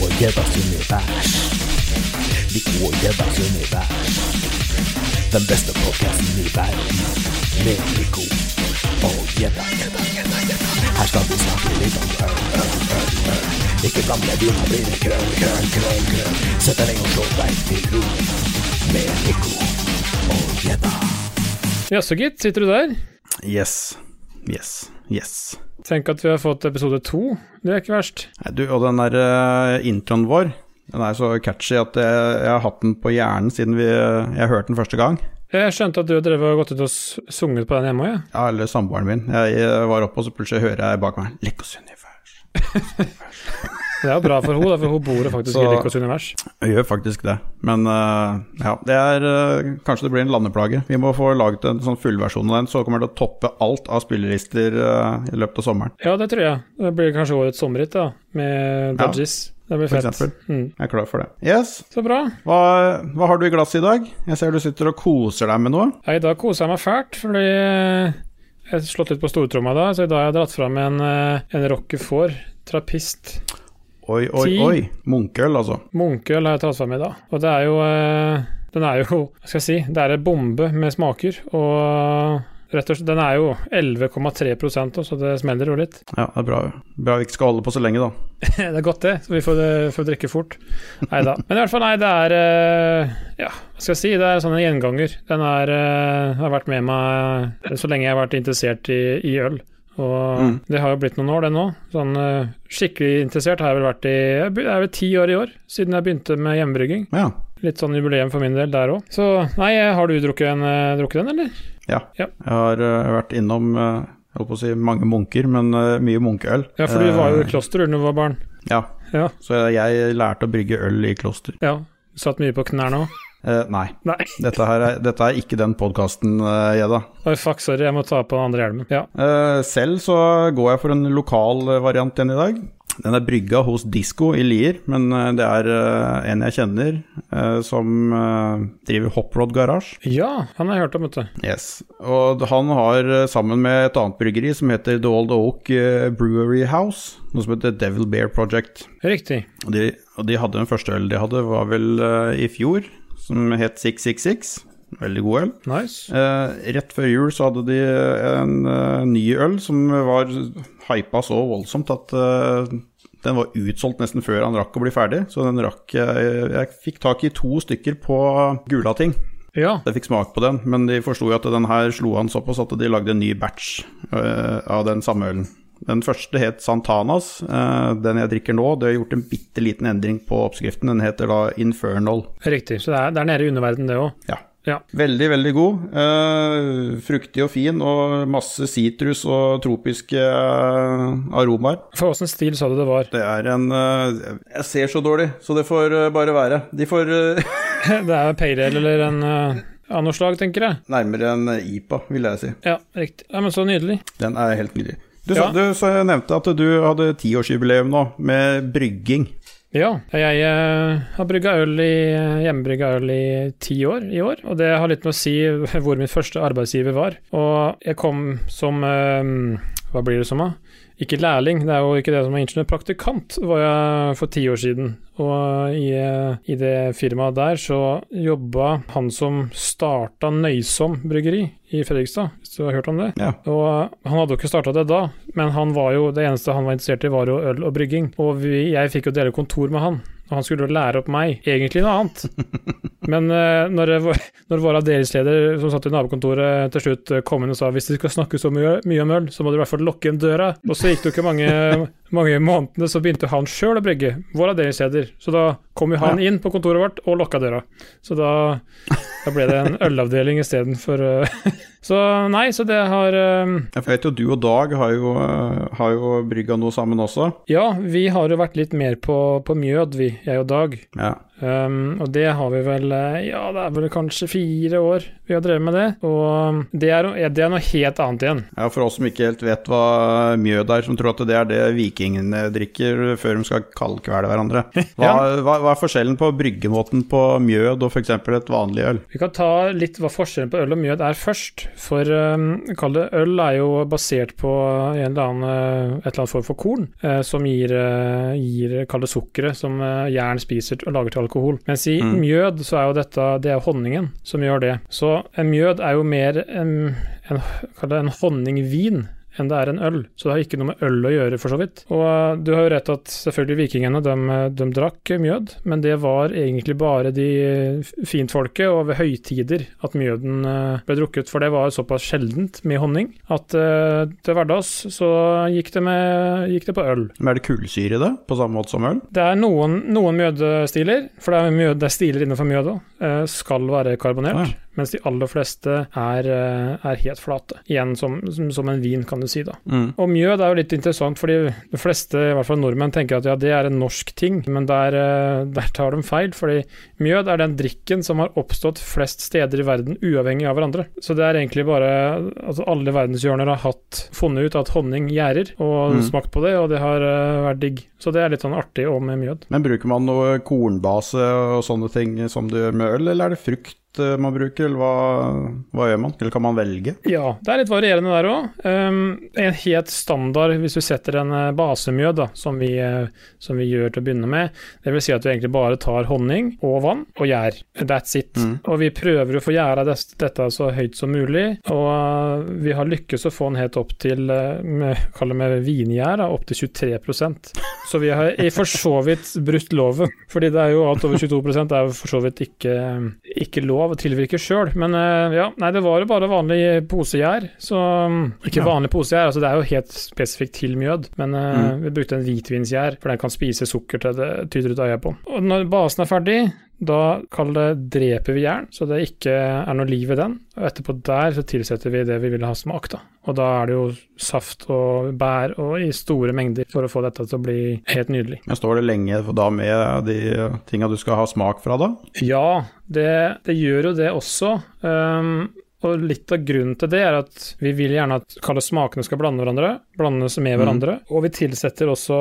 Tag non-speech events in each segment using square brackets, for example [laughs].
og gjeddas univers. Og. Jaså, gitt. Sitter du der? Yes. Yes. Yes. Tenk at vi har fått episode to. Det er ikke verst. Nei, Du, og den der uh, introen vår, den er så catchy at jeg, jeg har hatt den på hjernen siden vi, jeg hørte den første gang. Jeg skjønte at du har drevet og gått ut og sunget på den hjemme òg, ja. Ja, eller samboeren min. Jeg, jeg var oppe, og så plutselig hører jeg bak meg Lekos univers. [laughs] Det er jo bra for henne, for hun bor faktisk Så- i Likos univers. Jeg gjør faktisk det. Men uh, ja, det er uh, Kanskje det blir en landeplage. Vi må få laget en sånn fullversjon av den, så kommer det å toppe alt av spillelister uh, i løpet av sommeren. Ja, det tror jeg. Det blir kanskje årets sommerhit, da, med Ja, Det blir fett. Mm. Jeg er klar for det. Yes. Så bra. Hva, hva har du i glasset i dag? Jeg ser du sitter og koser deg med noe. Ja, I dag koser jeg meg fælt, fordi eh, jeg har slått litt på stortromma da, så i dag har jeg dratt fram en, eh, en Rockefort Trappist. Oi, oi, Ti. oi. Munkeøl, altså. Munkøl har jeg tatt fram i dag. Og det er jo eh, Den er jo, hva skal jeg si, det er en bombe med smaker. Og rett og slett, den er jo 11,3% så det smeller jo litt. Ja, det er bra. Bra vi ikke skal holde på så lenge, da. [laughs] det er godt, det, så vi får, får drikke fort. Nei da. Men i hvert fall, nei, det er eh, Ja, hva skal jeg si, det er sånn en gjenganger. Den er, eh, har vært med meg så lenge jeg har vært interessert i, i øl. Og Mm. det har jo blitt noen år, det nå. Sånn eh, skikkelig interessert har jeg vel vært i Jeg er vel ti år i år, siden jeg begynte med hjemmebrygging. Ja. Litt sånn jubileum for min del der òg. Så nei, har du drukket, en, eh, drukket den, eller? ja. Ja. Jeg har uh, vært innom uh, jeg holdt på å si mange munker, men uh, mye munkeøl. Ja, for du var jo i Eh, kloster da du var barn. Ja, Ja. så jeg lærte å brygge øl i kloster. ja. Satt mye på knærne òg. Eh, nei, Nei. dette, her er, dette er ikke den podkasten, uh, Gjedda. Oi, fuck, sorry, jeg må ta på den andre hjelmen. Ja. Uh, selv så går jeg for en lokal eh, variant igjen i dag. Den er brygga hos Disko i Lier, men eh, det er eh, en jeg kjenner eh, som eh, driver Hoprod Garage. ja, han har jeg hørt om, vet du. Yes. Og han har eh, sammen med et annet bryggeri som heter The Old Oak eh, Brewery House, noe som heter Devil Bear Project. Riktig. Og de, og de hadde den første øl de hadde, var vel eh, i fjor, som het 666. Veldig god øl. Nice. Eh, rett før jul så hadde de en uh, ny øl som var hypa så voldsomt at uh, den var utsolgt nesten før han rakk å bli ferdig. Så den rakk jeg Jeg fikk tak i to stykker på Gulating. Ja, Jeg fikk smak på den, men de forsto jo at den her slo han såpass at de lagde en ny batch uh, av den samme ølen. Den første het Santanas. eh, den jeg drikker nå, det har gjort en bitte liten endring på oppskriften. Den heter da Infernal. riktig. Så det er, det er nede i underverden, det òg. Ja. Ja. Veldig, veldig god. Eh, fruktig og fin, og masse sitrus og tropiske eh, aromaer. For åssen stil sa du det var? Det er en eh, Jeg ser så dårlig, så det får bare være. De får [laughs] Det er pale ale eller en uh, av noe slag, tenker jeg. nærmere en IPA, vil jeg si. Ja, riktig. Ja, Men så nydelig. Den er helt nydelig. Du, Ja. du nevnte at du hadde tiårsjubileum nå, med brygging. Ja, jeg eh, har brygga øl i hjemmebrygga øl i ti år i år, og det har litt med å si hvor min første arbeidsgiver var. Og jeg kom som eh, Hva blir det som, da? Ikke lærling, det er jo ikke det som er ingeniør. Praktikant var jeg for ti år siden. Og i, i det firmaet der så jobba han som starta Nøysom bryggeri i Fredrikstad, hvis du har hørt om det. Ja. Og han hadde jo ikke starta det da, men han var jo, det eneste han var interessert i, var jo øl og brygging. Og vi, jeg fikk jo dele kontor med han, og han skulle jo lære opp meg egentlig noe annet. [laughs] Men eh, når, når vår avdelingsleder som satt i nabokontoret til slutt eh, kom inn og sa hvis det skal snakke så mye, mye om øl, så må du i hvert fall lukke igjen døra. Og så gikk det jo ikke mange, [laughs] mange månedene, så begynte han sjøl å brygge, vår avdelingsleder. Så da kom jo han inn på kontoret vårt og lukka døra. Så da, da ble det en [laughs] ølavdeling istedenfor uh, [laughs] Så nei, så det har um, Jeg vet jo du og Dag har jo, eh, har jo brygga noe sammen også. Ja, vi har jo vært litt mer på, på mjød, vi, jeg og Dag. Ja. Um, og det har vi vel eh, Ja, det er vel kanskje fire år vi har drevet med det. Og det er, det er noe helt annet igjen. Ja, For oss som ikke helt vet hva mjød er, som tror at det er det vikingene drikker før de skal kaldkvele hverandre. [laughs] Hva, Ja. hva, hva er forskjellen på bryggemåten på mjød og f.eks. et vanlig øl? Vi kan ta litt hva forskjellen på øl og mjød er først. For um, kall det øl er jo basert på en eller annen, eh, et eller annet form for korn, eh, som gir, eh, gir kall det sukkeret som eh, jern spiser og lager til alkohol. Mens i Mm. mjød så er jo dette det er honningen som gjør det. Så mjød er jo mer en, en, en honningvin enn det er en øl, så det har ikke noe med øl å gjøre, for så vidt. Og uh, du har jo rett at selvfølgelig vikingene, de, de drakk mjød, men det var egentlig bare de uh, fintfolket og ved høytider at mjøden uh, ble drukket, for det var såpass sjeldent med honning at uh, til hverdags så gikk det, med, gikk det på øl. Men er det kullsyre i det, på samme måte som øl? Det er noen, noen mjødestiler, for det er, mjød, det er stiler innenfor mjød òg, skal være karbonert. Ja. Mens de aller fleste er, eh, er helt flate. Igjen som, som, en vin, kan du si. da. Mm. Og mjød er jo litt interessant, fordi de fleste, i hvert fall nordmenn, tenker at ja, det er en norsk ting, men der, eh, der tar de feil. Fordi mjød er den drikken som har oppstått flest steder i verden, uavhengig av hverandre. Så det er egentlig bare altså Alle verdenshjørner har hatt, funnet ut at honning gjærer, og Mm. smakt på det, og det har eh, vært digg. Så det er litt sånn artig òg med mjød. Men bruker man noe kornbase og sånne ting som du gjør med øl, eller er det frukt eh, man bruker, eller hva, hva gjør man? Eller kan man velge? Ja, det er litt varierende der òg. en helt standard, hvis du setter en eh, basemjød, da, som vi, som vi gjør til å begynne med, det vil si at du egentlig bare tar honning og vann og gjær. That's it. Mm. Og vi prøver å få gjæra dette så høyt som mulig, og eh, vi har lykkes å få den helt opp til, eh, kall det vingjær, opp til 23% Så vi har i for så vidt brutt loven, fordi det er jo alt over 22 er jo for så vidt ikke, ikke lov å tilvirke sjøl. Men eh, ja, nei, det var jo bare vanlig posegjær. Så mm, ikke vanlig posegjær, altså det er jo helt spesifikt til mjød. Men eh, Mm. vi brukte en hvitvinsgjær, for den kan spise sukker til det tyter ut øyet på. Og når basen er ferdig, da kall det dreper vi jern, så det ikke er noe liv i den. Og etterpå der så tilsetter vi det vi vil ha smak, da. Og da er det jo saft og bær og i store mengder for å få dette til å bli helt nydelig. Men står det lenge da med de tinga du skal ha smak fra, da? Ja, det, det gjør jo det også. Um, og litt av grunnen til det er at vi vil gjerne at smakene skal blande hverandre, blandes med hverandre. hverandre. Og vi tilsetter også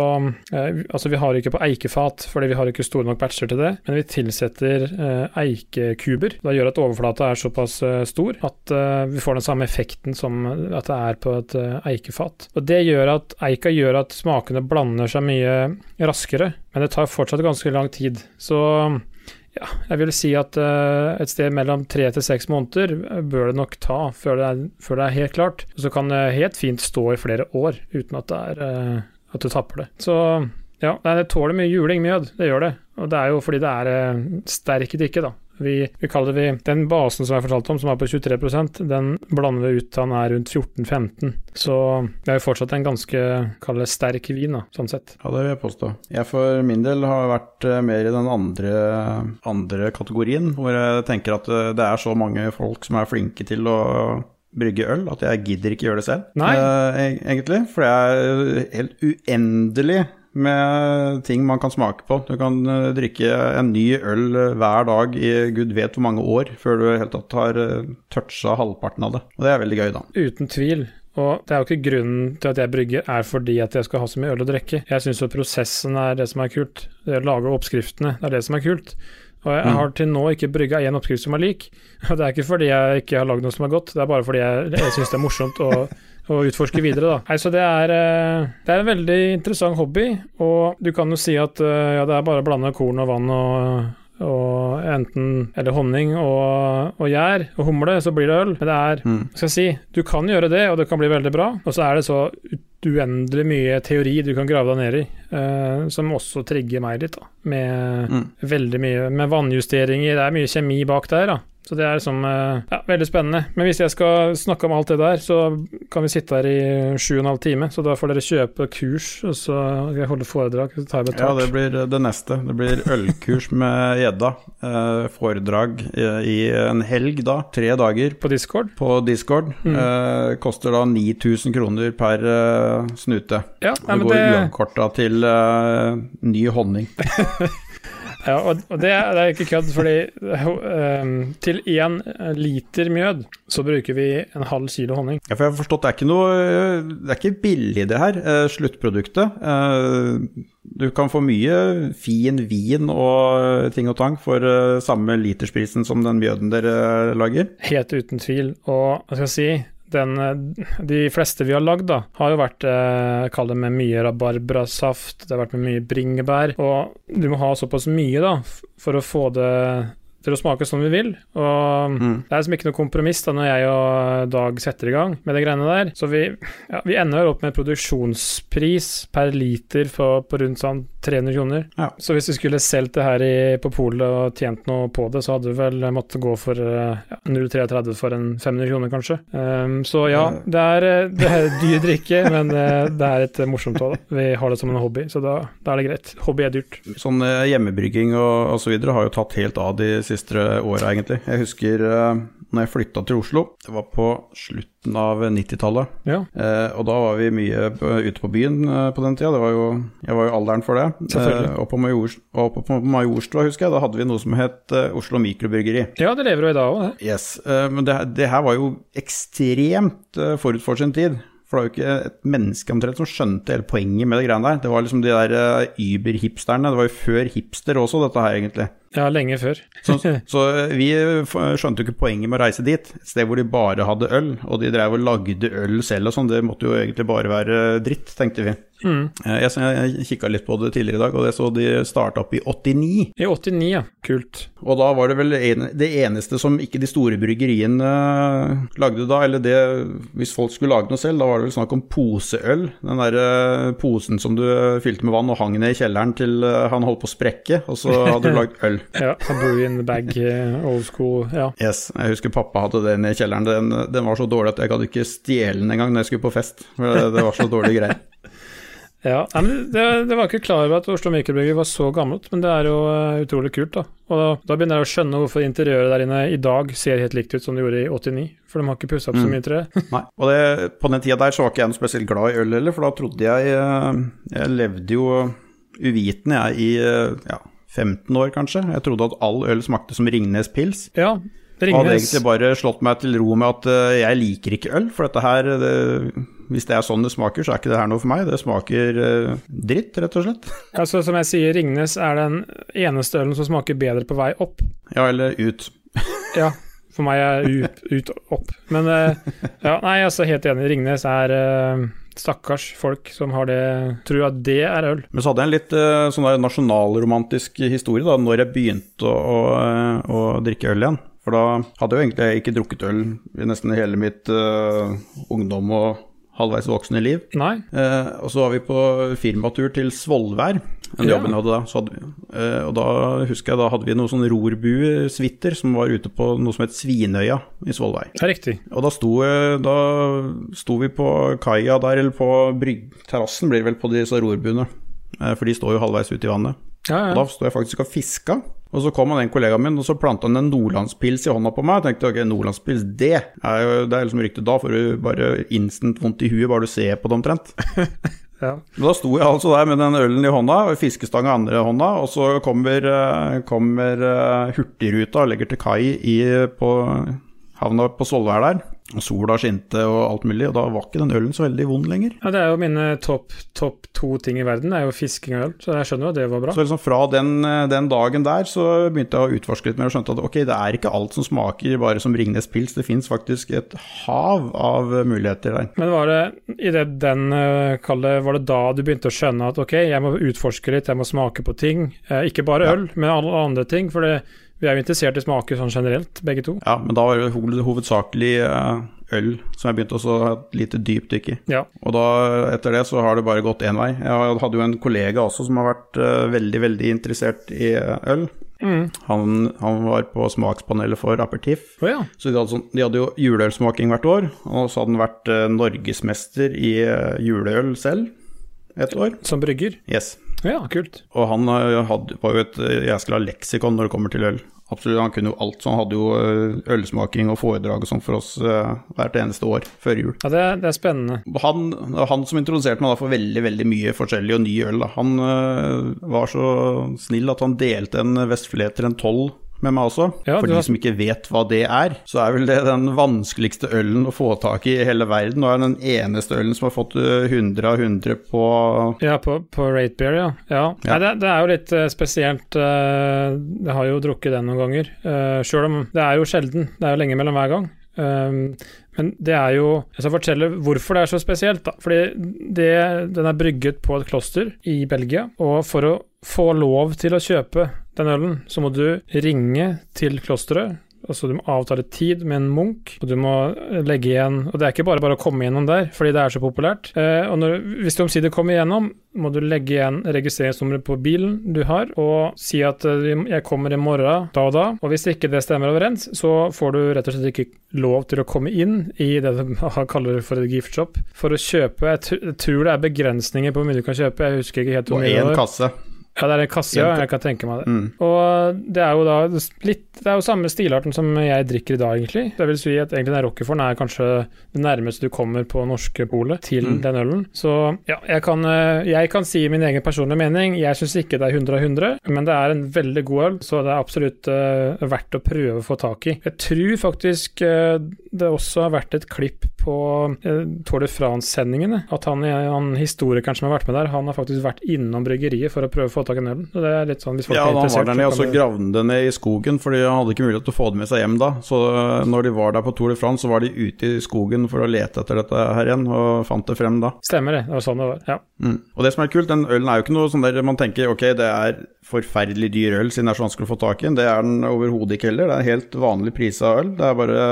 eh, Altså, vi har ikke på eikefat, fordi vi har ikke store nok batcher til det, men vi tilsetter eh, eikekuber. Det gjør at overflata er såpass eh, stor at eh, vi får den samme effekten som at det er på et eh, eikefat. Og det gjør at eika gjør at smakene blander seg mye raskere, men det tar fortsatt ganske lang tid. Så ja, jeg vil si at uh, et sted mellom tre til seks måneder eh, bør det nok ta før det, er, før det er helt klart. Så kan det helt fint stå i flere år uten at, det er, uh, at du tapper det. Så ja, det tåler mye juling, mjød. Det gjør det. Og det er jo fordi det er uh, sterk drikke, da. Vi, vi kaller vi, Den basen som jeg fortalte om, som er på 23% den blander vi ut til han er rundt 14-15. Så det er jo fortsatt en ganske kall sterk vin, da, sånn sett. Ja, det vil jeg påstå. Jeg for min del har vært eh, mer i den andre, andre kategorien, hvor jeg tenker at eh, det er så mange folk som er flinke til å brygge øl, at jeg gidder ikke gjøre det selv, eh, egentlig. For det er helt uendelig med ting man kan smake på. Du kan eh, drikke en ny øl eh, hver dag i gud vet hvor mange år før du helt tatt har uh, toucha halvparten av det. Og det er veldig gøy, da. Uten tvil. Og det er jo ikke grunnen til at jeg brygger, er fordi at jeg skal ha så mye øl å drikke. Jeg syns jo prosessen er det som er kult. Det å lage oppskriftene, det er det som er kult. Og jeg Mm. har til nå ikke brygga én oppskrift som er lik. [laughs] Og det er ikke fordi jeg ikke har lagd noe som er godt, det er bare fordi jeg, jeg syns det er morsomt å, å utforske videre, da. Nei, så det er, eh, det er en veldig interessant hobby, og du kan jo si at eh, ja, det er bare å blande korn og vann og og enten eller honning og, og gjær og humle, så blir det øl. Men det er Mm. skal jeg si, du kan gjøre det, og det kan bli veldig bra. Og så er det så uendelig mye teori du kan grave deg ned i, eh, som også trigger meg litt, da. Med Mm. veldig mye med vannjusteringer, det er mye kjemi bak der, da. Så det er liksom eh, ja, veldig spennende. Men hvis jeg skal snakke om alt det der, så kan vi sitte her i sju og en halv time. Så da får dere kjøpe kurs, og så skal jeg holde foredrag, så tar jeg Ja, det blir det neste. Det blir ølkurs med gjedda. Eh, foredrag i, i en helg, da. Tre dager På Discord. på Discord. Mm. Eh, koster da 9000 kroner per eh, snute. Ja, nei, det går det, uavkorta til eh, ny honning. [laughs] Ja, og, og det, det er ikke kødd, fordi um, til én liter mjød så bruker vi en halv kilo honning. Ja, for jeg har forstått, det er ikke noe Det er ikke billig, det her, eh, sluttproduktet. Eh, Du kan få mye fin vin og ting og tang for eh, samme litersprisen som den mjøden dere lager. Helt uten tvil. Og hva skal jeg si den, eh, De fleste vi har lagd, da, har jo vært eh, Kall det med mye rabarbrasaft, det har vært med mye bringebær. Og du må ha såpass mye da, for å få det til å smake som vi vil. Og Mm. det er liksom ikke noe kompromiss da når jeg og Dag setter i gang med de greiene der. Så vi, ja, vi ender opp med produksjonspris per liter på, på rundt sånn 300 kroner. Ja. Så hvis vi skulle solgt det her i, på polet og tjent noe på det, så hadde vi vel måttet gå for eh, ja, 0,33 for en 500 kroner, kanskje. Um, så ja, det er, eh, det er dyr drikke, men eh, det er et morsomt òg. Vi har det som en hobby, så da, da er det greit. Hobby er dyrt. Sånn hjemmebrygging og, osv. har jo tatt helt av de siste åra, egentlig. Jeg husker uh, når jeg flytta til Oslo, det var på slutten av 90-tallet. Ja, Eh, og da var vi mye ute på byen eh, på den tida. Det var jo, jeg var jo alderen for det. Eh, og på Majors, og på Majorstua, husker jeg, da hadde vi noe som het eh, Oslo Mikrobryggeri. ja det lever jo i dag òg, det. Yes, eh, Men det, det her var jo ekstremt eh, forut for sin tid. For det var jo ikke et menneske omtrent som skjønte hele poenget med det greiene der. Det var liksom de der eh, Uber-hipsterne. Det var jo før hipster også, dette her, egentlig. Ja, lenge før. Så, [laughs] så vi skjønte jo ikke poenget med å reise dit. Et sted hvor de bare hadde øl, og de drev og lagde øl selv og sånn. Det måtte jo egentlig bare være dritt, tenkte vi. Mm. Eh, Jeg, jeg kikka litt på det tidligere i dag, og jeg så de starta opp i 89. I 89, ja. Kult. Og da var det vel en, det eneste som ikke de store bryggeriene eh, lagde da, eller det Hvis folk skulle lage noe selv, da var det vel snakk om poseøl. Den der eh, posen som du fylte med vann og hang ned i kjelleren til han holdt på å sprekke, og så [laughs] hadde du lagd øl. Ja, brew in the bag, old school. Ja. Yes, jeg husker pappa hadde den i kjelleren. Den, den var så dårlig at jeg gadd ikke stjele den engang når jeg skulle på fest. Det, det var så dårlige greier. Ja, men det, det var ikke klar over at Oslo Mikrobryggeri var så gammelt, men det er jo eh, utrolig kult, da. Og da, da begynner jeg å skjønne hvorfor interiøret der inne i dag ser helt likt ut som det gjorde i 89, for de har ikke pussa opp så Mm. mye tre. [laughs] Nei, og det, På den tida der så var ikke jeg noe spesielt glad i øl heller, for da trodde jeg eh, Jeg levde jo uvitende, jeg, i eh, ja, 15 år kanskje. Jeg trodde at all øl smakte som Ringnes pils. Ja, Og hadde egentlig bare slått meg til ro med at jeg liker ikke øl, for dette her det, Hvis det er sånn det smaker, så er ikke det her noe for meg. Det smaker eh, dritt, rett og slett. [laughs] Altså, som jeg sier, Ringnes er den eneste ølen som smaker bedre på vei opp. Ja, eller ut. [laughs] Ja, for meg er ut, ut opp. Men eh, ja, nei, altså helt enig. Ringnes er eh, stakkars folk som har det Tror at det er øl. Men så hadde jeg en litt sånn der nasjonalromantisk historie da når jeg begynte å, å, å drikke øl igjen. For da hadde jeg jo egentlig ikke drukket øl i nesten hele mitt uh, ungdom og halvveis voksne liv. Nei. Eh, og så var vi på firmatur til Svolvær, den Ja. jobben jeg hadde da. Hadde, vi- eh, og da husker jeg da hadde vi noen sånne rorbuesuiter som var ute på noe som het Svinøya i Svolvær. Det er riktig. Og da sto, eh, da sto vi på kaia der, eller på terrassen blir det vel på disse rorbuene. Eh, For de står jo halvveis ut i vannet. Ja, Og da sto jeg faktisk og fiska. Og så kom han en kollega min, og så planta han en nordlandspils i hånda på meg. Jeg tenkte ok, nordlandspils, det er jo det er liksom ryktet. Da får du bare instant vondt i huet bare du ser på det omtrent. [laughs] ja. Da sto jeg altså der med den ølen i hånda og fiskestanga i andre hånda, og så kommer, eh, kommer eh, Hurtigruta og legger til kai i, på havna på Svolvær der. Sola skinte og alt mulig, og da var ikke den ølen så veldig vond lenger. Ja, det er jo mine topp top to ting i verden, det er jo fisking og øl, så jeg skjønner jo at det var bra. Så liksom fra den, eh, den dagen der så begynte jeg å utforske litt mer og skjønte at ok, det er ikke alt som smaker bare som Ringnes pils, det fins faktisk et hav av muligheter der. Men var det i det den eh, var det da du begynte å skjønne at ok, jeg må utforske litt, jeg må smake på ting, eh, ikke bare Ja. øl, men alle andre ting, for det, vi er jo interessert i smaker sånn generelt, begge to. Ja, men da var det hoved- hovedsakelig eh, øl som jeg begynte å ha et lite dypdykk i. Ja. Og da, etter det så har det bare gått én vei. Jeg hadde jo en kollega også som har vært eh, veldig, veldig interessert i eh, øl. Mm. Han, han var på smakspanelet for Apertif. Oh, ja. Så de hadde, sånn, de hadde jo juleølsmaking hvert år, og så hadde han vært norgesmester i juleøl selv et år. Som brygger. Yes. Ja, kult. Og han eh, hadde, var jo et eh, jæskla leksikon når det kommer til øl. absolutt. Han kunne jo alt, så han hadde jo eh, ølsmaking og foredrag og sånn for oss eh, hvert eneste år før jul. Ja, det, det er spennende. Han, han som introduserte meg da for veldig veldig mye forskjellig og ny øl, da. han eh, var så snill at han delte en Vestfleter en 12 med meg også. Ja, For de har- som ikke vet hva det er, så er vel det den vanskeligste ølen å få tak i i hele verden. Og er den eneste ølen som har fått øh, 100 av 100 på Ja, på, på Rate Beer, ja. ja. Ja. Nei, det, det er jo litt eh, spesielt. eh, jeg har jo drukket den noen ganger. Sjøl om det er jo sjelden. Det er jo lenge mellom hver gang. Um, men det er jo Jeg skal fortelle hvorfor det er så spesielt. da Fordi det, den er brygget på et kloster i Belgia. Og for å få lov til å kjøpe den ølen, så må du ringe til klosteret. Altså Du må avtale tid med en munk, og du må legge igjen Og det er ikke bare bare å komme gjennom der, fordi det er så populært. Eh, og når, hvis du omsider kommer igjennom, må du legge igjen registreringsnummeret på bilen du har, og si at eh, jeg kommer i morgen da og da. Og hvis ikke det stemmer overens, så får du rett og slett ikke lov til å komme inn i det de [laughs] kaller for et gift shop for å kjøpe. Jeg, tr- jeg tror det er begrensninger på hvor mye du kan kjøpe, jeg husker ikke helt hvor mye det én kasse. Ja, det er en kasse, ja. Jeg kan tenke meg det. Mm. Og det er jo da litt Det er jo samme stilarten som jeg drikker i dag, egentlig. Det vil si at egentlig den Rockeforen er kanskje det nærmeste du kommer på norske polet til Mm. den ølen. Så ja, jeg kan, eh, jeg kan si min egen personlige mening. Jeg syns ikke det er 100 av 100, men det er en veldig god øl, så det er absolutt uh, verdt å prøve å få tak i. Jeg tror faktisk uh, det også har vært et klipp på uh, Tour de France-sendingene. At han, han historikeren som har vært med der, han har faktisk vært innom bryggeriet for å prøve å få tak i ølen. Det er litt sånn, hvis folk Ja, er han var interessert, der nede, og så gravde han det ned i skogen, fordi han hadde ikke mulighet til å få det med seg hjem da. Så øh, når de var der på Tour de France, så var de ute i skogen for å lete etter dette her igjen, og fant det frem da. Stemmer det. Det var sånn det var. Ja. Mm. Og det som er kult, den ølen er jo ikke noe sånn der man tenker ok, det er forferdelig dyr øl siden det er så vanskelig å få tak i den. Det er den overhodet ikke heller. Det er helt vanlig prisa øl. Det er bare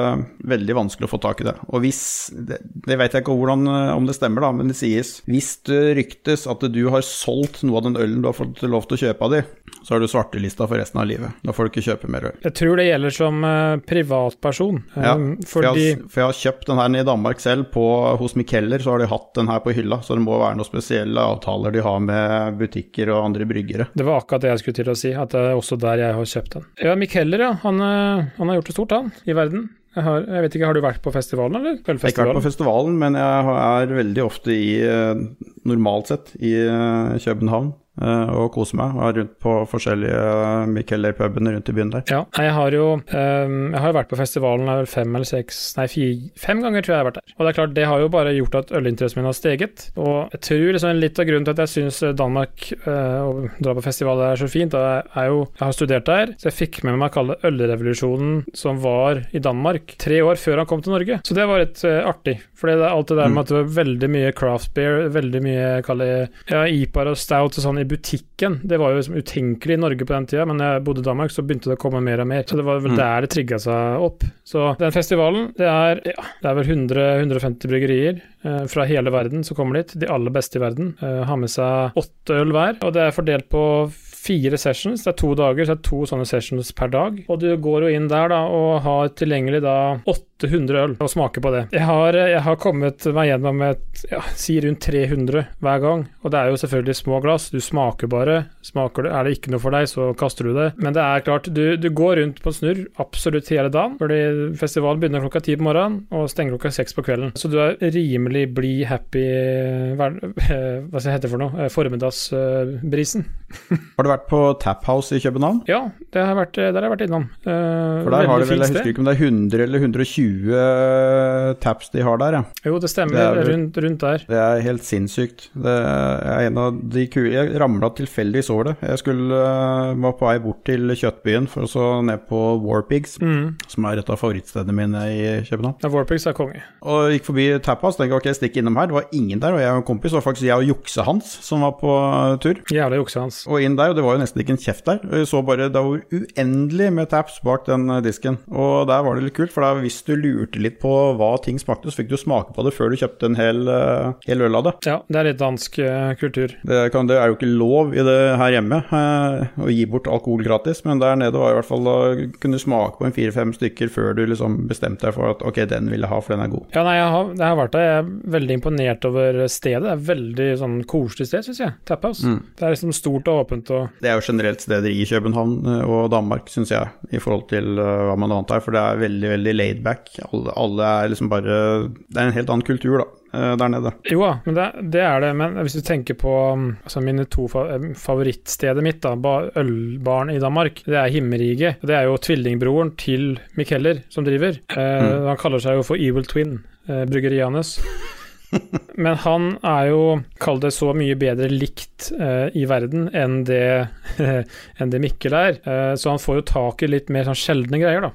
veldig vanskelig å få tak i det. Og hvis Det, det vet jeg ikke hvordan, eh, om det stemmer, da, men det sies hvis det ryktes at du har solgt noe av den ølen du har fått lov til å kjøpe av de, så er du svartelista for resten av livet. Da får du ikke kjøpe mer øl. Jeg tror det gjelder som uh, privatperson. Ja, Um, for, fordi jeg, har- for jeg har kjøpt den her i Danmark selv. På, hos Mikeller så har de hatt den her på hylla, så det må være noen spesielle avtaler de har med butikker og andre bryggere. det var akkurat det jeg skulle til å si, at det er også der jeg har kjøpt den. Ja, Mikeller, ja. Han, eh, han har gjort det stort, han, i verden. Jeg, har, jeg vet ikke, Har du vært på festivalen, eller? Jeg har ikke vært på festivalen, men jeg er veldig ofte i, eh, normalt sett, i eh, København eh, og kose meg. Er rundt på forskjellige Mikeller-pubene rundt i byen der. Ja, jeg har jo ehm, Jeg har vært på festivalen fem eller seks Nei, fire, fem ganger tror jeg jeg har vært der. Og det er klart, det har jo bare gjort at ølinteressen min har steget. Og jeg tror liksom litt av grunnen til at jeg syns Danmark og dra på festival er så fint, er jo Jeg har studert der, så jeg fikk med meg å kalle det ølrevolusjonen som var i Danmark tre år før han kom til Norge. Så det var litt eh, artig. For det er alt det der med at det var veldig mye craft beer, veldig mye det, ja, IPAR og stout og sånn i butikken. Det var jo liksom utenkelig i Norge på den tida, men jeg bodde i Danmark, så begynte det å komme mer og mer. Så det var vel Mm. der det trigga seg opp. Så den festivalen, det er, ja, det er vel 100-150 bryggerier eh, fra hele verden som kommer dit. De aller beste i verden. Eh, har med seg åtte øl hver, og det er fordelt på fire sessions. Det er to dager, så det er to sånne sessions per dag. Og du går jo inn der da og har tilgjengelig da 800 øl og smaker på det. Jeg har, jeg har kommet meg gjennom et, ja, si rundt 300 hver gang, og det er jo selvfølgelig små glass. Du smaker bare. Smaker det, er det ikke noe for deg, så kaster du det. Men det er klart, du, du går rundt på snurr absolutt hele dagen, fordi festivalen begynner klokka ti på morgenen og stenger klokka seks på kvelden. Så du er rimelig blid, happy hver, [laughs] Hva skal det hete for noe? Eh, Formiddagsbrisen. Har du vært på Tap House i København? Ja, det har vært, der har jeg vært innom. Eh, For der har du vel, jeg husker ikke om det er 100 eller 120 taps de har der, ja. Jo, det stemmer. Det er rundt, rundt der. Det er helt sinnssykt. Det er en av de kule Jeg ramla tilfeldigvis over det. Jeg skulle, øh, var på vei bort til Kjøttbyen for å så ned på Warpigs, Mm. som er et av favorittstedene mine i København. Ja, Warpigs er konge. Og gikk forbi Taphouse, tenkte ok, stikk innom her. Det var ingen der, og jeg og en kompis, det var faktisk jeg og jukse hans som var på tur. Jævla jukse hans. Og inn der, og det var jo nesten ikke en kjeft der. Jeg så bare, Det var uendelig med taps bak den eh, disken. Og der var det litt kult, for da hvis du lurte litt på hva ting smakte, så fikk du smake på det før du kjøpte en hel, eh, hel øl av det. Ja, det er litt dansk eh, kultur. Det, kan, det er jo ikke lov i det her hjemme å gi bort alkohol gratis, men der nede var i hvert fall da kunne smake på en fire-fem stykker før du liksom bestemte deg for at ok, den vil jeg ha, for den er god. Ja, nei, jeg har, jeg har vært der. Jeg er veldig imponert over stedet. Det er veldig sånn koselig sted, syns jeg. Tap House. Mm. Det er liksom stort og åpent og Det er jo generelt steder i København eh, og Danmark, syns jeg, i forhold til eh, hva man er her. For det er veldig, veldig laid back. Alle, alle er liksom bare Det er en helt annen kultur, da, eh, der nede. Jo da, men det, det er det. Men hvis du tenker på um, altså mine to fa favorittstedet mitt, da, ba, ølbaren i Danmark, det er Himmerige. Det er jo tvillingbroren til Mikkeller som driver. Eh, Han kaller seg jo for Evil Twin, eh, bryggeriet hans. [laughs] Men han er jo, kall det så mye bedre likt eh, i verden enn det, [laughs] enn det Mikkel er. Eh, så han får jo tak i litt mer sånn sjeldne greier, da.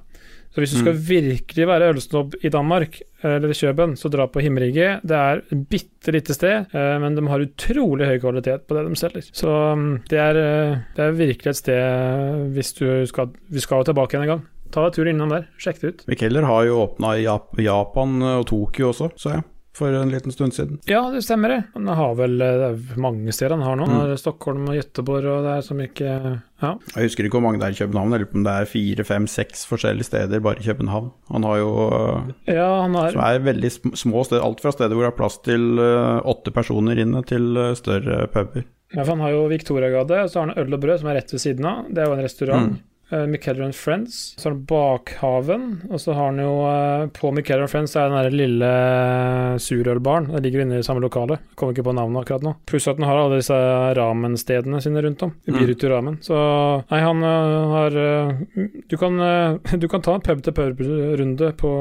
Så hvis du skal virkelig være ølsnobb i Danmark, eller i Kjøben, så dra på Himmerige. Det er et bitte lite sted, eh, men de har utrolig høy kvalitet på det de selger. Så mm, det er, eh, det er virkelig et sted hvis du skal Vi skal jo tilbake igjen en gang. Ta deg tur innom der, sjekk det ut. Mikkeller har jo åpna i Japan og Tokyo også, så jeg. For en liten stund siden. Ja, det stemmer det. Han har vel det er mange steder han har nå. Mm. Stockholm og Göteborg og det er som ikke Ja. Jeg husker ikke hvor mange det er i København, eller om det er fire, fem, seks forskjellige steder bare i København. Han har jo eh, Ja, han har Som er veldig små steder. Alt fra steder hvor det er plass til eh, åtte personer inne, til eh, større puber. Ja, for han har jo Victoriagade, og så har han Øl og brød, som er rett ved siden av. Det er jo en restaurant. Mm. Uh, Micheller and Friends. Så har han Bakhaven, og så har han jo uh, På Michael and Friends er den der lille uh, surølbaren. Den ligger inne i samme lokale. Jeg kommer ikke på navnet akkurat nå. Pluss at den har alle disse ramenstedene sine rundt om. Mm. Biritu Ramen. Så nei, han har du, kan, [laughs] du kan ta en pub-til-pub-runde på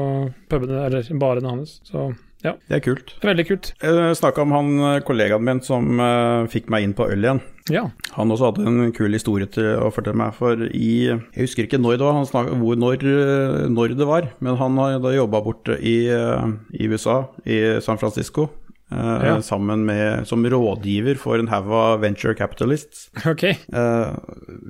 pubene, eller barene hans. Så Det er kult. veldig kult. Jeg snakka om han eh, kollegaen min som uh, fikk meg inn på øl igjen. Ja. Han også hadde en kul historie til å fortelle meg, for i Jeg husker ikke når det var, han snakket, hvor, når, eh, når det var, men han har da jobba borte i, i USA, i San Francisco. eh, Ja. Sammen med som rådgiver for en haug av venture capitalists. Okay. Eh,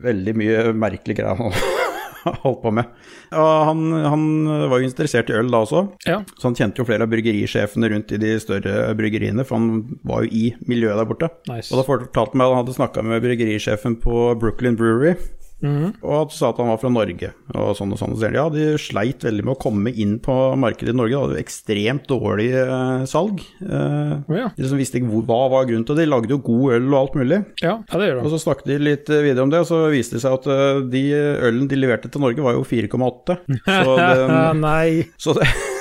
veldig mye merkelige greier [laughs] [laughs] holdt på med. Og han, han var jo interessert i øl da også, Ja. så han kjente jo flere av bryggerisjefene rundt i de større bryggeriene, for han var jo i miljøet der borte. Nice. Og da fortalte han meg at han hadde snakka med bryggerisjefen på Brooklyn Brewery, Mhm. og at sa at han var fra Norge, og sånn og sånn. Så ja, de sleit veldig med å komme inn på markedet i Norge, de hadde ekstremt dårlig eh, salg. Eh, oh, ja. de liksom visste ikke hvor, hva var grunnen til det, de lagde jo god øl og alt mulig. Ja, ja, det gjør Og så snakket de litt eh, videre om det, og så viste det seg at uh, de ølen de leverte til Norge, var jo 4,8. [laughs] Så, det Nei. så det, [laughs]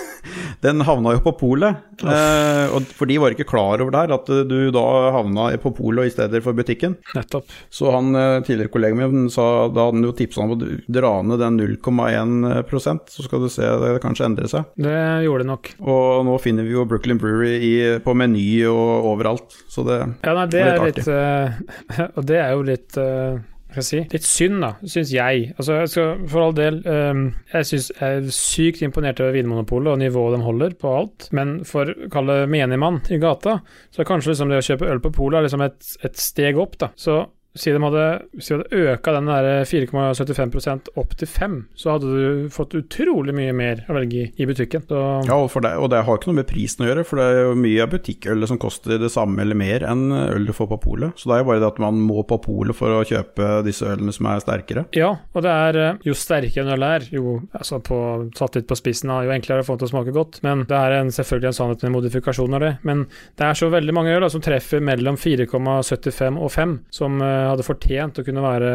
den havna jo på polet. Eh, for de var ikke klar over der at eh, du da havna på polet i stedet for butikken. Nettopp. Så han eh, tidligere kollegaen min sa da hadde han jo tipsa om å dra ned den 0,1% så skal du se det kanskje endre seg. Det gjorde det nok. Og nå finner vi jo Brooklyn Brewery i, på Meny og overalt, så det Ja, nei, det er litt eh, [laughs] Og det er jo litt jeg si, litt synd, da, syns jeg. Altså, jeg skal, For all del, um, jeg, synes, jeg er sykt imponert over Vinmonopolet og nivået de holder på alt, men for å kalle menigmann i gata, så er kanskje liksom det å kjøpe øl på polet liksom et, et steg opp, da. Så si de hadde, si de hadde øka den der 4,75% opp til 5, så hadde du fått utrolig mye mer å velge i i butikken. Så Ja, og, det, og det har ikke noe med prisen å gjøre, for det er jo mye av butikkølet som koster det samme eller mer enn øl du får på polet. Så det er jo bare det at man må på polet for å kjøpe disse ølene som er sterkere. Ja, og det er eh, jo sterkere en øl er, jo altså på, satt litt på spissen, jo enklere er det å få den til å smake godt. Men det er en, selvfølgelig en sannhet med modifikasjoner, det. Men det er så veldig mange øl da, som treffer mellom 4,75 og 5, som eh, hadde fortjent å kunne være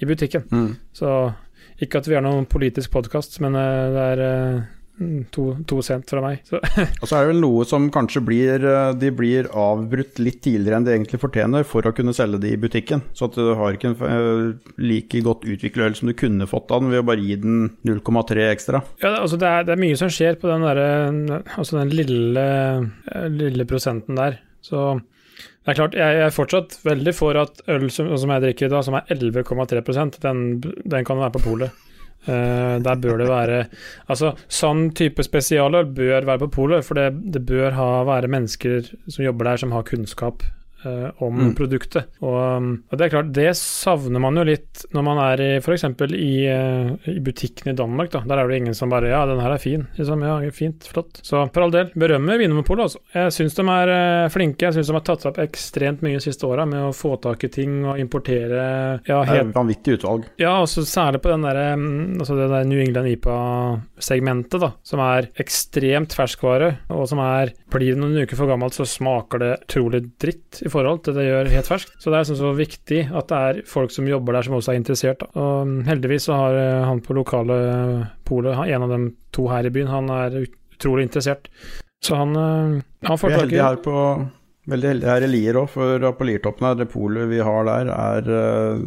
i butikken. Så ikke at vi er noen politisk podkast, men eh, det er eh, mm, to, to cent fra meg. Så [laughs] Og så er det vel noe som kanskje blir eh, De blir avbrutt litt tidligere enn de egentlig fortjener for å kunne selge det i butikken. Så at du har ikke en eh, like godt utviklet øl som du kunne fått av den ved å bare gi den 0,3 ekstra. Ja, altså det, er, det er mye som skjer på den, derre- altså den lille, eh, lille prosenten der. Så det er klart, jeg, er fortsatt veldig for at øl som, som jeg drikker i dag, som er 11,3 den, den kan være på polet. Uh, der bør det være Altså, sånn type spesialøl bør være på polet, for det, det bør ha, være mennesker som jobber der, som har kunnskap eh, om Mm. produktet. Og, um, og det er klart, det savner man jo litt når man er i f.eks. I, uh, i butikken i Danmark. da Der er det ingen som bare 'Ja, den her er fin'. Liksom, ja, fint, flott. Så for all del, berømmer Vinmonopolet, altså. Jeg syns de er eh, flinke. Jeg syns de har tatt seg opp ekstremt mye de siste åra med å få tak i ting og importere ja, helt vanvittig utvalg. ja, også særlig på den der, mm, altså det der New England IPA-segmentet, da, som er ekstremt ferskvare, og som er Blir det noen uker for gammelt, så smaker det utrolig dritt i forhold forhold til det de gjør helt ferskt. Så det er sånn så viktig at det er folk som jobber der som også er interessert. Da. Og mm, heldigvis så har eh, han på lokale polet, en av dem to her i byen, han er utrolig interessert. Så han, eh, han får tak i Veldig heldig her i Lier òg, for på Liertoppen her, det polet vi har der, er eh,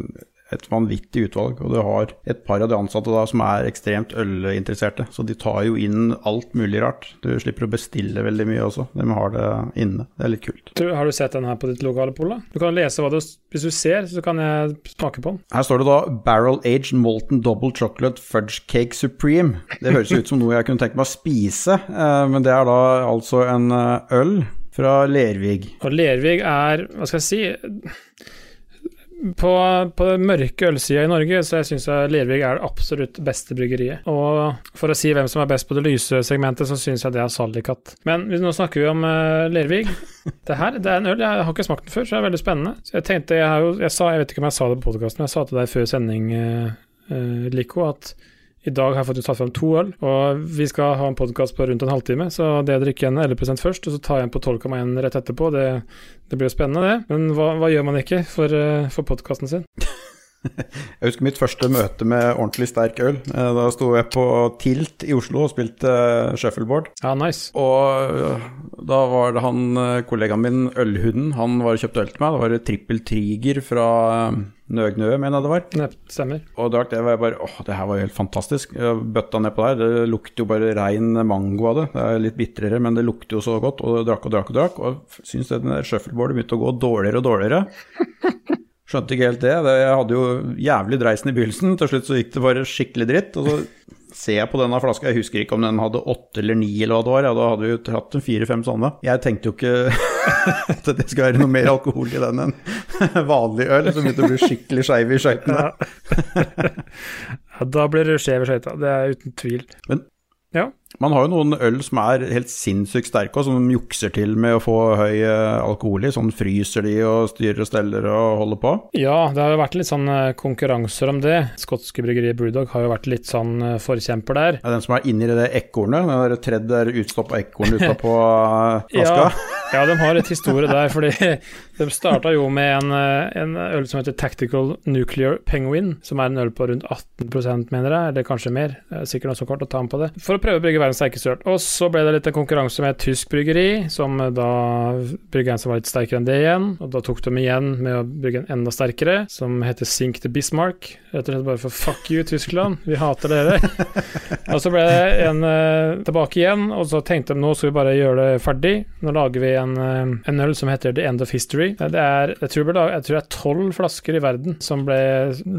et vanvittig utvalg. Og du har et par av de ansatte da som er ekstremt ølinteresserte. Så de tar jo inn alt mulig rart. Du slipper å bestille veldig mye også. De har det inne. Det er litt kult. Har du sett den her på ditt lokale pol? da? Du kan lese hva du Hvis du ser, så kan jeg smake på den. Her står det da 'Barrel Aged Molten Double Chocolate Fudge Cake Supreme'. Det høres ut som noe jeg kunne tenkt meg å spise, eh, men det er da altså en eh, øl fra Lervig. Og Lervig er, hva skal jeg si På, på den mørke ølsida i Norge, så jeg syns Lervig er det absolutt beste bryggeriet. Og for å si hvem som er best på det lyse segmentet, så syns jeg det er Sallikat. Men nå snakker vi om uh, Lervig. [laughs] Det her det er en øl, jeg har ikke smakt den før, så det er veldig spennende. Så jeg tenkte, jeg, jo, jeg, sa, jeg vet ikke om jeg sa det på podkasten, men jeg sa til deg før sending, uh, Lico, at i dag har jeg faktisk tatt fram to øl, og vi skal ha en podkast på rundt en halvtime, så det jeg drikker en 11 først, og så tar jeg en på 12,1 rett etterpå, det, det blir jo spennende, det. Men hva, hva gjør man ikke for, eh, for podkasten sin? Jeg husker mitt første møte med ordentlig sterk øl. Eh, Da sto jeg på Tilt i Oslo og spilte eh, shuffleboard. Ja, nice. Og da var det han øh, kollegaen min, Ølhunden, han var og kjøpte øl til meg. Det var et trippel Triger fra Nøgnø, mener jeg det var. Nepp, stemmer. Og drakk det, var jeg bare åh, det her var jo helt fantastisk. Jeg bøtta nedpå der. Det lukter jo bare rein mango av det. Det er litt bitrere, men det lukter jo så godt. Og drakk og drakk og drakk. Og syns det der shuffleboardet begynte å gå dårligere og dårligere. Skjønte ikke helt det. Jeg hadde jo jævlig dreisen i begynnelsen. Til slutt så gikk det bare skikkelig dritt. Og så ser jeg på denne flaska, jeg husker ikke om den hadde åtte eller ni eller hva det var. Ja, da hadde vi jo hatt fire-fem sånne. Jeg tenkte jo ikke [laughs] at det skal være noe mer alkohol i den enn [laughs] vanlig øl, som begynte å bli skikkelig skeiv i skøytene. Ja. [laughs] ja, da blir du skjev i skøyta, det er uten tvil. Men- ja. Man har jo noen øl som er helt sinnssykt sterke, og som de jukser til med å få høy eh, alkohol i. Sånn fryser de og styrer og steller og holder på. Ja, det har jo vært litt sånn eh, konkurranser om det. Skotske bryggeriet Brewdog har jo vært litt sånn eh, forkjemper der. Er den som er inni det ekornet, den der tredd der utstoppa ekornet utapå [laughs] flaska. Ja, [laughs] ja, de har et historie der, fordi [laughs] de starta jo med en, en øl som heter Tactical Nuclear Penguin, som er en øl på rundt 18 mener jeg, eller kanskje mer. Det er sikkert noe så kort å ta med på det. For å prøve å brygge verdens sterkeste øl. Og så ble det litt en konkurranse med et tysk bryggeri, som eh, da brygga en som var litt sterkere enn det igjen. Og da tok de igjen med å brygge en enda sterkere, som heter Sink the Bismarck. Rett og slett bare for fuck you, Tyskland, vi hater dere. [laughs] og så ble det en uh, tilbake igjen, og så tenkte de nå skal vi bare gjøre det ferdig. Nå lager vi en, uh, en øl som heter The End of History. Det er, jeg, tror jeg tror det er tolv flasker i verden som ble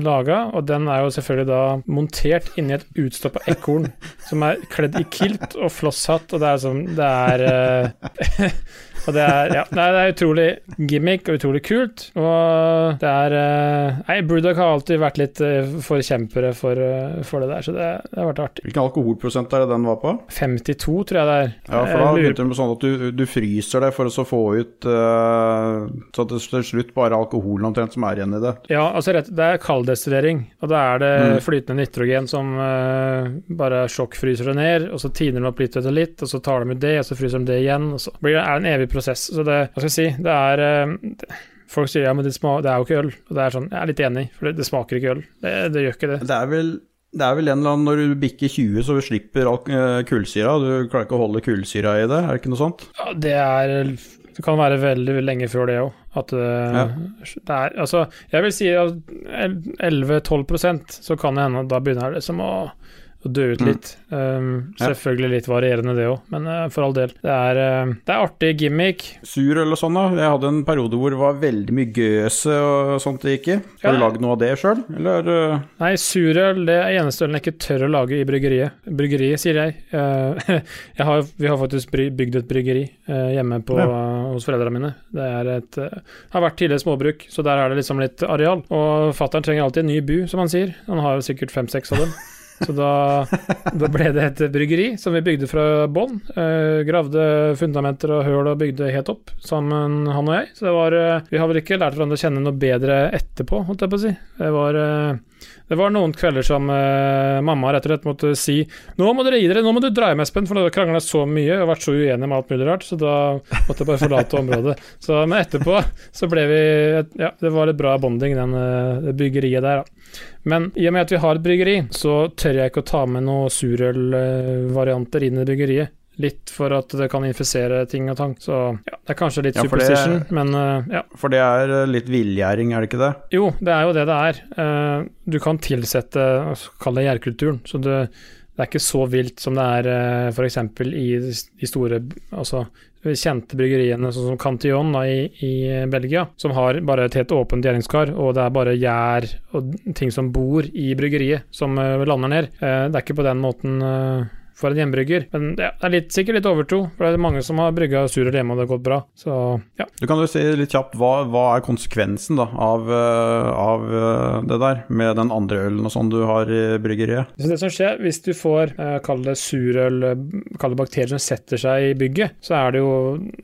laga, og den er jo selvfølgelig da montert inni et utstoppa ekorn som er kledd i kilt og flosshatt, og det er sånn Det er eh, [laughs] Og det er, ja, det er utrolig gimmick og utrolig kult. Og det er eh, Nei, Brewdog har alltid vært litt eh, forkjempere for, eh, for det der, så det, det har vært artig. Hvilken alkoholprosent er det den var på? 52, tror jeg det er. Ja, for da begynte det med sånn at du, du fryser det for å få ut uh, Så at det til slutt bare alkoholen omtrent som er igjen i det. Ja, altså rett, det er kalddestillering, og da er det Mm. flytende nitrogen som uh, bare sjokkfryser det ned, og så tiner de opp litt etter litt, og så tar de ut det, og så fryser de det igjen, og så blir det, er det en evig prosess. Så det, hva skal jeg si, det er eh, det, Folk sier ja, men det, sma, det er jo ikke øl, og det er sånn, jeg er litt enig, for det, det smaker ikke øl. Det, det gjør ikke det. Det er vel det er vel en eller annen når du bikker 20, så du slipper alk eh, kullsyra. Du klarer ikke å holde kullsyra i det, er det ikke noe sånt? Ja, det er Det kan være veldig lenge før det òg. At det, Ja. det er Altså, jeg vil si at 11-12% så kan det hende at da begynner det som å, å dø ut Mm. litt. Um, selvfølgelig litt varierende, det òg, men uh, for all del. Det er, uh, det er artig gimmick. Surøl og sånn, da. Jeg hadde en periode hvor det var veldig mye gøse og sånt det gikk i. Har du Ja. lagd noe av det sjøl, eller? eh, Nei, surøl det er eneste ølen jeg ikke tør å lage i bryggeriet. Bryggeriet, sier jeg. [laughs] Jeg har, vi har faktisk bygd et bryggeri hjemme på, hos foreldrene mine. Det er et, har vært tidligere småbruk, så der er det liksom litt areal. Og fattern trenger alltid en ny bu, som han sier. Han har sikkert fem-seks av dem. Så da, da ble det et bryggeri som vi bygde fra bånn. Eh, gravde fundamenter og høl og bygde helt opp sammen, han og jeg. Så det var eh, Vi har vel ikke lært hverandre å kjenne noe bedre etterpå, holdt jeg på å si. Det var eh, det var noen kvelder som uh, mamma rett og slett måtte si Nå må dere gi dere, nå må du dra hjem, Espen, for dere har krangla så mye og vært så uenige med alt mulig rart, så da måtte jeg bare forlate området. [laughs] Så, men etterpå så ble vi Ja, det var litt bra bonding, den, eh, det byggeriet der, da. Men i og med at vi har et bryggeri, så tør jeg ikke å ta med noen surølvarianter inn i bryggeriet. Litt for at det kan infisere ting og tang. Så ja, det er kanskje litt Ja, superstition, det- men uh, ja. For det er eh, litt villgjæring, er det ikke det? Jo, det er jo det det er. Uh, du kan tilsette Kall det gjærkulturen. Så det, det er ikke så vilt som det er uh, f.eks. i de store altså, kjente bryggeriene, sånn som Cantillon da, i, i Belgia, som har bare et helt åpent gjæringskar, og det er bare gjær og ting som bor i bryggeriet, som lander ned. Det er ikke på den måten for en hjemmebrygger. Men det er litt, sikkert litt overtro, for det er mange som har brygga surøl hjemme, og det har gått bra. Så ja. Du kan jo si litt kjapt, hva, hva er konsekvensen da, av, eh, av eh, det der, med den andre ølen og sånn du har i bryggeriet? Så det som skjer, hvis du får eh, kall det surøl, eh, kall det bakterier som setter seg i bygget, så er det jo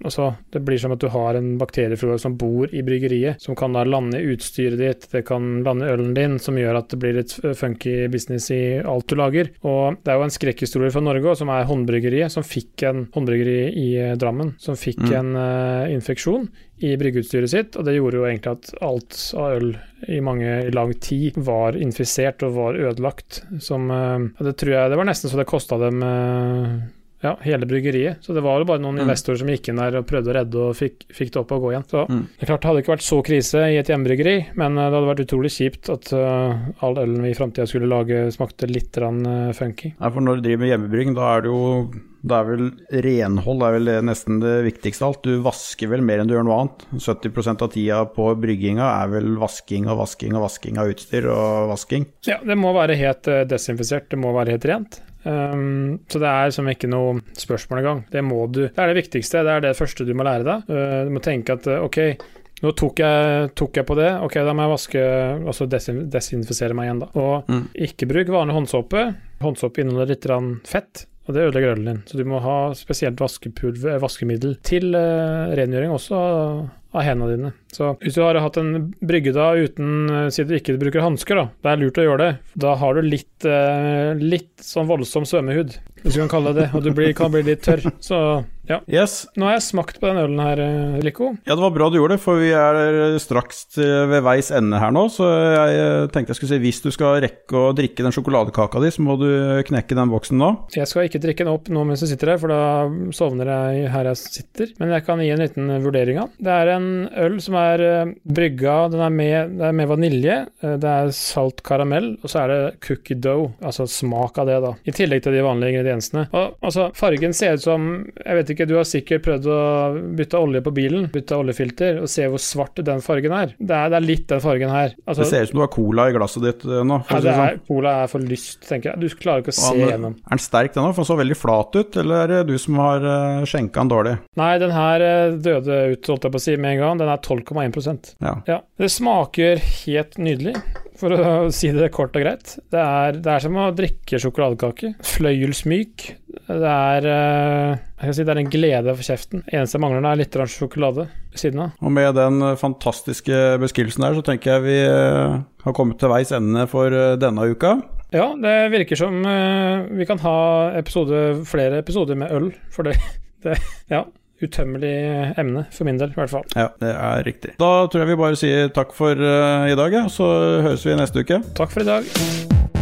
altså Det blir som at du har en bakterieflora som bor i bryggeriet, som kan da lande i utstyret ditt, det kan lande i ølen din, som gjør at det blir litt funky business i alt du lager. Og det er jo en skrekkhistorie fra Norge, som er Håndbryggeriet, som fikk en håndbryggeri i eh, Drammen, som fikk Mm. en uh, infeksjon i bryggeutstyret sitt, og det gjorde jo egentlig at alt av øl i mange i lang tid var infisert og var ødelagt. Som uh, Det tror jeg Det var nesten så det kosta dem eh, ja, hele bryggeriet. Så det var jo bare noen Mm. investorer som gikk inn der og prøvde å redde og fikk, fikk det opp og gå igjen. Så Mm. det er klart det hadde ikke vært så krise i et hjemmebryggeri, men eh, det hadde vært utrolig kjipt at uh, all ølen vi i framtida skulle lage, smakte litt rann, uh, funky. Nei, for når du driver med hjemmebrygging, da er det jo det er vel renhold er vel nesten det viktigste av alt. Du vasker vel mer enn du gjør noe annet. 70% av tida på brygginga er vel vasking og vasking og vasking av utstyr og vasking. Ja, det må være helt eh, desinfisert, det må være helt rent. Um, så det er som ikke noe spørsmål engang. Det må du. Det er det viktigste, det er det første du må lære deg. Uh, du må tenke at uh, ok, nå tok jeg, tok jeg på det, ok, da må jeg vaske, altså desin desinfisere meg igjen, da. Og Mm. ikke bruk vanlig håndsåpe. Håndsåpe inneholder litt fett. Og det ødelegger ølen din, så du må ha spesielt vaskepulver, vaskemiddel til uh, rengjøring også av, hendene dine. Så hvis du har hatt en brygge da uten uh, Si du ikke bruker hansker, da. Det er lurt å gjøre det. Da har du litt, eh, litt sånn voldsom svømmehud, hvis du kan kalle det det. Og du blir, kan bli litt tørr. Så ja. Yes. Nå har jeg smakt på den ølen her, eh, Lico. Ja, det var bra du gjorde det, for vi er straks ved veis ende her nå. Så jeg eh, tenkte jeg skulle si hvis du skal rekke å drikke den sjokoladekaka di, så må du knekke den boksen nå. Jeg skal ikke drikke den opp nå mens jeg sitter her, for da sovner jeg her jeg sitter. Men jeg kan gi en liten vurdering av. Det er en øl som er eh, brygga, den er med, det er med vanilje, eh, det er salt karamell, og så er det cookie dough, altså smak av det, da. I tillegg til de vanlige ingrediensene. Og altså, fargen ser ut som Jeg vet ikke, du har sikkert prøvd å bytte olje på bilen, bytte oljefilter, og se hvor svart den fargen er. Det er, det er litt den fargen her. Altså, Det ser ut som du har cola i glasset ditt eh, nå. Ja, det det sånn. er, cola er for lyst, tenker jeg. Du klarer ikke å se gjennom. Er den sterk den òg? For den så veldig flat ut, eller er det du som har uh, skjenka den dårlig? Nei, den her eh, døde ut, holdt jeg på å si, med en gang. Den er 12,1 Ja. Ja. Det smaker helt nydelig, for å si det kort og greit. Det er, det er som å drikke sjokoladekake. Fløyelsmyk. Det er eh, si det er en glede for kjeften. Eneste jeg mangler er litt sjokolade ved siden av. Og med den eh, fantastiske beskrivelsen der, så tenker jeg vi eh, har kommet til veis ende for denne uka. Ja, det virker som vi kan ha episode, flere episoder med øl, for det, [laughs] det Ja. Utømmelig emne, for min del, i hvert fall. Ja, det er riktig. Da tror jeg vi bare sier takk for uh, i dag, ja. Så høres vi neste uke. Takk for i dag.